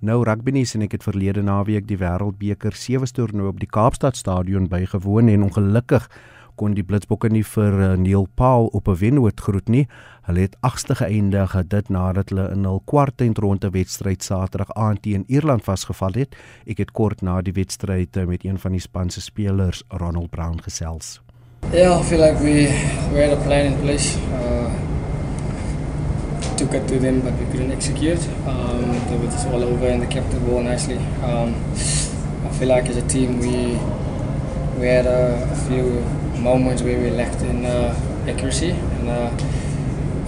Nou rugby nuus en ek het verlede naweek die Wêreldbeker sewe toernooi op die Kaapstad Stadion bygewoon en ongelukkig kon die Blitsbokke nie vir uh, Neil Paul op 'n wennoot groet nie. Hulle het agste geëindig dit nadat hulle in hul kwartfinale wedstryd Saterdag aand teen Ierland vasgeval het. Ek het kort na die wedstryd uh, met een van die span se spelers, Ronald Brown, gesels. Yeah, I feel like we we had a plan in place. Uh, took it to them, but we couldn't execute. Um, it was all over and they kept the ball nicely. Um, I feel like as a team we we had a, a few moments where we lacked in uh, accuracy, and uh,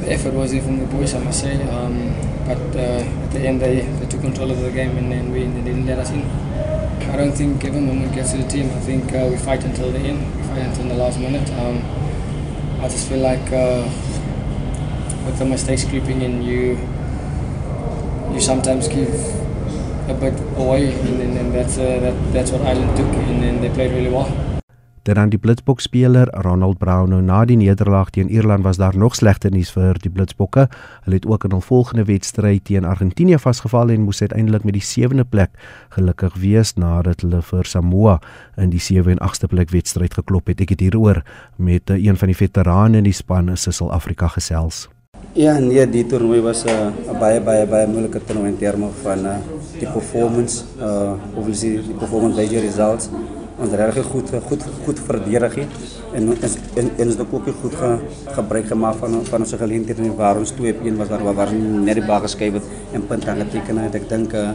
the effort was there from the boys, I must say. Um, but uh, at the end, they, they took control of the game and then we they didn't let us in. I don't think every moment gets to the team. I think uh, we fight until the end. We fight until the last minute. Um, I just feel like uh, with the mistakes creeping in, you you sometimes give a bit away, and, and, and that's uh, that, that's what Ireland took, and, and they played really well. Dan die Blitsbok speler Ronald Brown nou na die nederlaag teen Ierland was daar nog slegter nuus vir die Blitsbokke. Hulle het ook in hul volgende wedstryd teen Argentinië vasgeval en moes uiteindelik met die 7de plek gelukkig wees nadat hulle vir Samoa in die 7 en 8ste plek wedstryd geklop het. Ek het hieroor met eh, een van die veterane in die span, Sissel Afrika gesels. Ja, nee, die toernooi was 'n uh, baie baie baie moeilike toernooi in terme van uh, die performance, uh obviously die performance by die results. Ons het reg goed goed goed verdedig het en is en, en is ook goed ge, gebruik gemaak van van ons geleenthede waar ons 2-1 was waar waar net die bal geskei het en punte aangeteken het. Ek dink uh,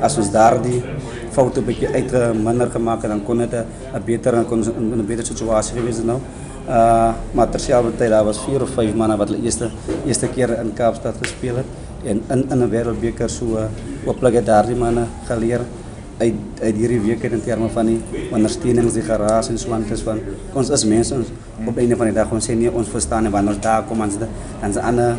as ons daardie foute 'n bietjie uit minder gemaak het dan kon dit 'n beter en kon ons in 'n beter situasie gewees het nou. Uh maar terselfdertyd daar was 4 of 5 manne wat hulle eerste eerste keer in Kaapstad gespeel het en in in 'n wêreldbeker so uh, hooplik het daardie manne geleer uit uit hierdie week in terme van die ondersteunings die geraas en swantes van ons is mense ons op einde van die dag ons sê nie ons verstaan nie wanneer ons daar kom ons dan se ander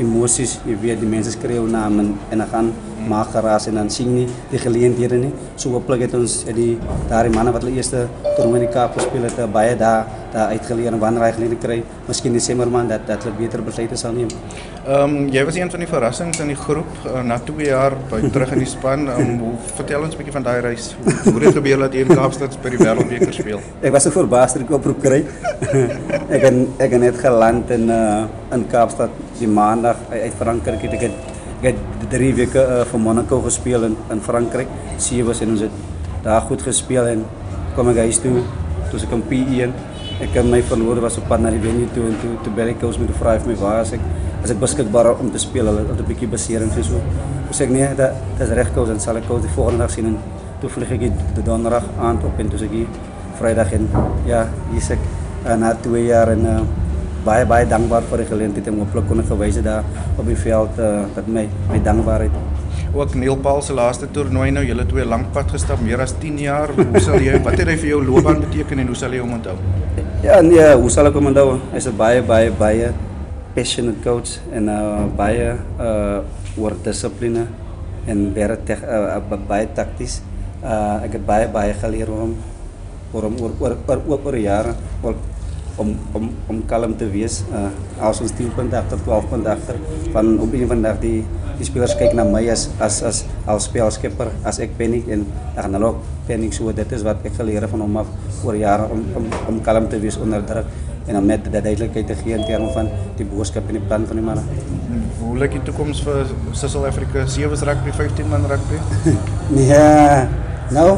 emosies, jy weet die mense skreeu naam en en dan gaan maak geraas en dan sien nie die geleenthede nie. So hooplik het ons die daardie manne wat hulle eerste toernooi in die Kaap gespeel het, baie daar daar uitgeleer en wanneer hy geleenthede kry, miskien Desember maand dat dat hulle beter besluite sal neem. Ehm um, jy was een van die verrassings in die groep uh, na 2 jaar by terug in die span. Um, hoe vertel ons 'n bietjie van daai reis? Hoe het dit gebeur dat jy in Kaapstad by die Wêreldbeker speel? ek was so verbaas dat ek oproep kry. ek het ek het net geland in uh, in Kaapstad die maandag uit Frankryk het ek het ek het 3 weke uh, vir Monaco gespeel in in Frankryk. Sewe en ons het daar goed gespeel en kom ek huis toe. Toe ek in P1 ek het my verloor was op pad na die venue toe en toe toe bel ek ons met die vraag vir my waar as ek as ek beskikbaar om te speel. Hulle het 'n bietjie besering en so. Toe sê ek nee, dit is reg kous en sal ek kous die volgende dag sien en toe vlieg ek die donderdag aand op en toe sê ek Vrydag en ja, hier's ek uh, na 2 jaar en uh, baie baie dankbaar vir die geleentheid om op plek kon gewys het daar op die veld uh, wat my my dankbaarheid. Ook Neil Paul se laaste toernooi nou, julle twee lank pad gestap, meer as 10 jaar. Hoe sal jy wat het hy vir jou loopbaan beteken en hoe sal jy hom onthou? Ja, nee, hoe sal ek hom onthou? Hy's 'n baie baie baie passionate coach en uh, baie uh oor dissipline en baie teg, uh, baie takties. Uh ek het baie baie geleer oor hom oor hom oor oor oor, oor jare. Oor, om om om kalm te wees. Uh as ons 10 punte agter 12 punte agter van op een van dag die die spelers kyk na my as as as as speelskepper as ek paniek en dan gaan hulle ook paniek so dit is wat ek geleer van hom af oor jare om om om kalm te wees onder druk en om net die duidelikheid te gee in terme van die boodskap en die plan van die manne. Hoe lyk die toekoms vir South Africa 7 rugby 15 man rugby? nee. Nou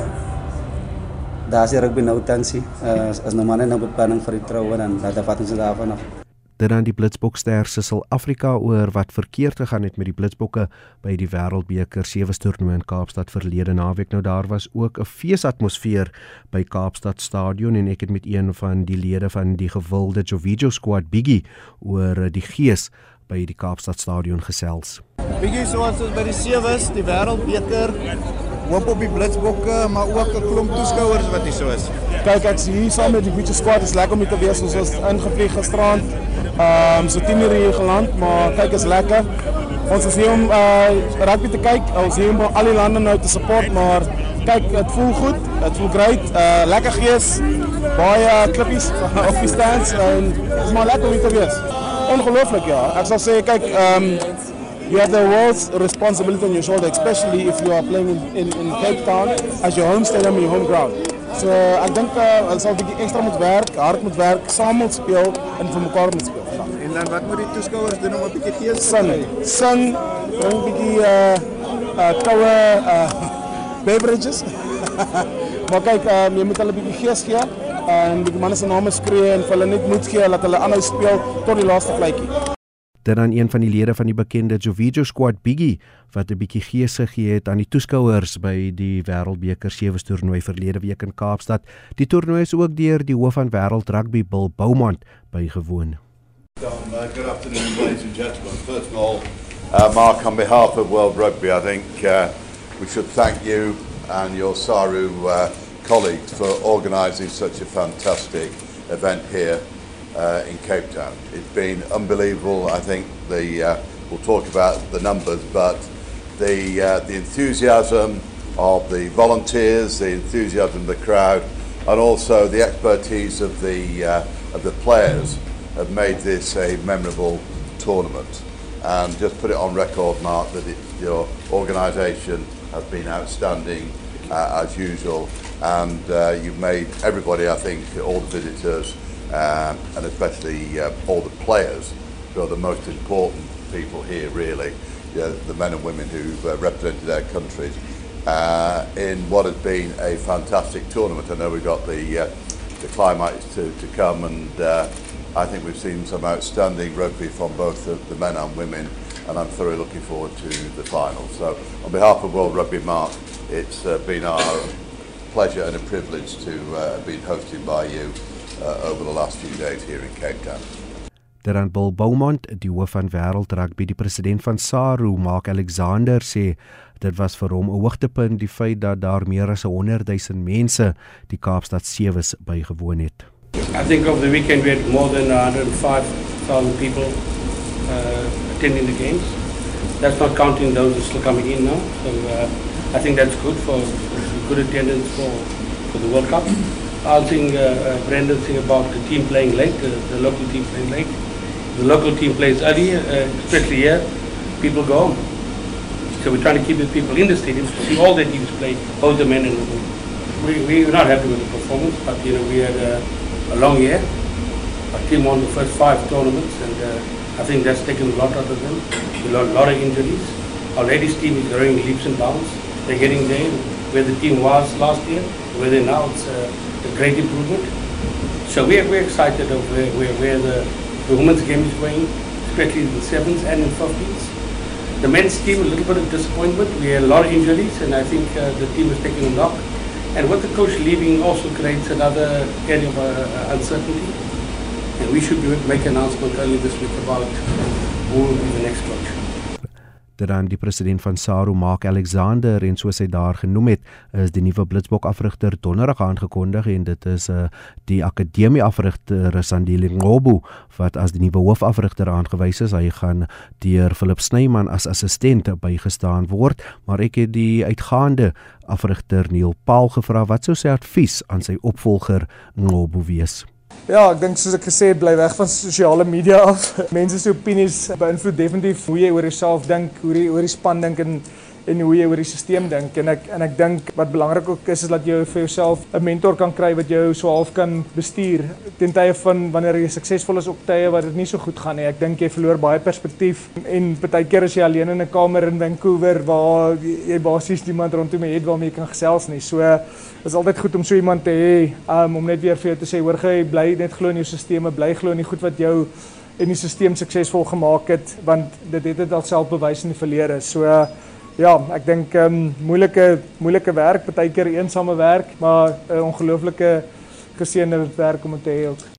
daar is rugby nou tansie. Uh, as as nou manne nou beplanning vir die troue dan dan vat ons dit daarvan af. Dit dan die Blitsbokster se sal Afrika oor wat verkeerd gegaan het met die Blitsbokke by die Wêreldbeker sewe toernooi in Kaapstad verlede naweek. Nou daar was ook 'n feesatmosfeer by Kaapstad Stadion en ek het met een van die lede van die gewilde Jovijo squad Biggie oor die gees by die Kaapstad Stadion gesels. Biggie soos by die sewe die Wêreldbeker hoop op die blitsbokke, maar ook 'n klomp toeskouers wat hier so is. Kyk, ek sien hier saam met die Gucci squad is lekker om te wees. Ons was ingevlieg gisterand. Ehm um, so 10 uur hier geland, maar kyk is lekker. Ons is hier om uh rugby te kyk. Ons hier om al die lande nou te support, maar kyk, dit voel goed. Dit voel great. Uh lekker gees. Baie klippies op die stands en dit is maar lekker om te wees. Ongelooflik ja. Ek sal sê kyk, ehm um, you have the world's responsibility on your shoulder, especially if you are playing in, in, in Cape Town as your home stadium, your home ground. So ek dink uh, hulle sal 'n bietjie ekstra moet werk, hard moet werk, saam moet speel en vir mekaar moet speel. En dan wat moet die toeskouers doen om 'n bietjie gees Sing, sing, bring 'n bietjie uh uh koue uh beverages. maar kyk, um, jy moet hulle 'n bietjie gees gee en die manne se name skree en hulle net moed gee dat hulle aanhou speel tot die laaste vletjie. Dit dan een van die lede van die bekende Jovijo squad Biggie wat 'n bietjie gees gegee het aan die toeskouers by die Wêreldbeker sewe toernooi verlede week in Kaapstad. Die toernooi is ook deur die hoof van wêreld rugby Bill Beaumont bygewoon. Um, uh, good afternoon, ladies and gentlemen. First of all, uh, Mark, on behalf of World Rugby, I think uh, we should thank you and your SARU uh, colleagues for organising such a fantastic event here uh, in Cape Town. It's been unbelievable. I think the uh, we'll talk about the numbers, but the uh, the enthusiasm of the volunteers, the enthusiasm of the crowd, and also the expertise of the uh, of the players have made this a memorable tournament. And just put it on record, Mark, that it, your organisation has been outstanding uh, as usual, and uh, you've made everybody, I think, all the visitors, um, and especially uh, all the players, who are the most important people here, really, you know, the men and women who've uh, represented their countries, uh, in what has been a fantastic tournament. I know we've got the, uh, the climates to, to come, and uh, I think we've seen some outstanding rugby from both the, the men and women, and I'm thoroughly looking forward to the final. So, on behalf of World Rugby Mark, it's been our pleasure and a privilege to uh, been hosted by you uh, over the last few days here in Cape Town. Terran Bill Beaumont, die hoof van wêreld rugby, die president van SARU, Mark Alexander sê dit was vir hom 'n hoogtepunt die feit dat daar meer as 100 000 mense die Kaapstad Sewes bygewoon het. I think over the weekend we had more than 105,000 people uh, attending the games. That's not counting those who are still coming in now. So uh, I think that's good for good attendance for, for the World Cup. Think uh, uh, Brendan thing about the team playing late, uh, the local team playing late. The local team plays early, uh, especially here. People go home. So we're trying to keep the people in the stadiums to see all the teams play, both the men and women. We, we were not happy with the performance, but you know we had a, a long year. Our team won the first five tournaments, and uh, I think that's taken a lot out of them. A lot, lot of injuries. Our ladies team is growing leaps and bounds. They're getting there where the team was last year, where they're now. It's uh, a great improvement. So we're, we're excited of where, where, where the, the women's game is going, especially in the sevens and in 15s. The men's team, a little bit of disappointment. We had a lot of injuries, and I think uh, the team is taking a knock. And with the coach leaving also creates another area of uh, uncertainty. And we should make an announcement early this week about who will be the next coach. Dit dan die president van SARU, Mark Alexander en soos hy daar genoem het, is die nuwe Blitsbok afrigter donderdag aangekondig en dit is 'n uh, die akademie afrigter Sandile Ngobu wat as die nuwe hoofafrigter aangewys is. Hy gaan deur Philip Snyman as assistent bygestaan word, maar ek het die uitgaande afrigter Neil Paul gevra wat sou sy advies aan sy opvolger Ngobu wees. Ja, ek dink soos ek gesê het, bly weg van sosiale media af. Mense se opinies beïnvloed definitief hoe jy oor jouself dink, hoe jy oor die span dink en en hoe jy oor die stelsel dink en ek en ek dink wat belangrik ook is is dat jy vir jouself 'n mentor kan kry wat jou so half kan bestuur ten tye van wanneer jy suksesvol is op tye wat dit nie so goed gaan nie. Ek dink jy verloor baie perspektief en baie keer as jy alleen in 'n kamer in Vancouver waar jy basies niemand rondom jou het waarmee jy kan gesels nie. So is altyd goed om so iemand te hê um, om net weer vir jou te sê hoor jy bly net glo in jou stelsels, bly glo in die goed wat jou en die stelsel suksesvol gemaak het want dit het dit alself bewys in die verlede. So uh, Ja, ek dink ehm um, moeilike moeilike werk, baie keer eensame werk, maar 'n uh, ongelooflike geseënde werk om te hê ook.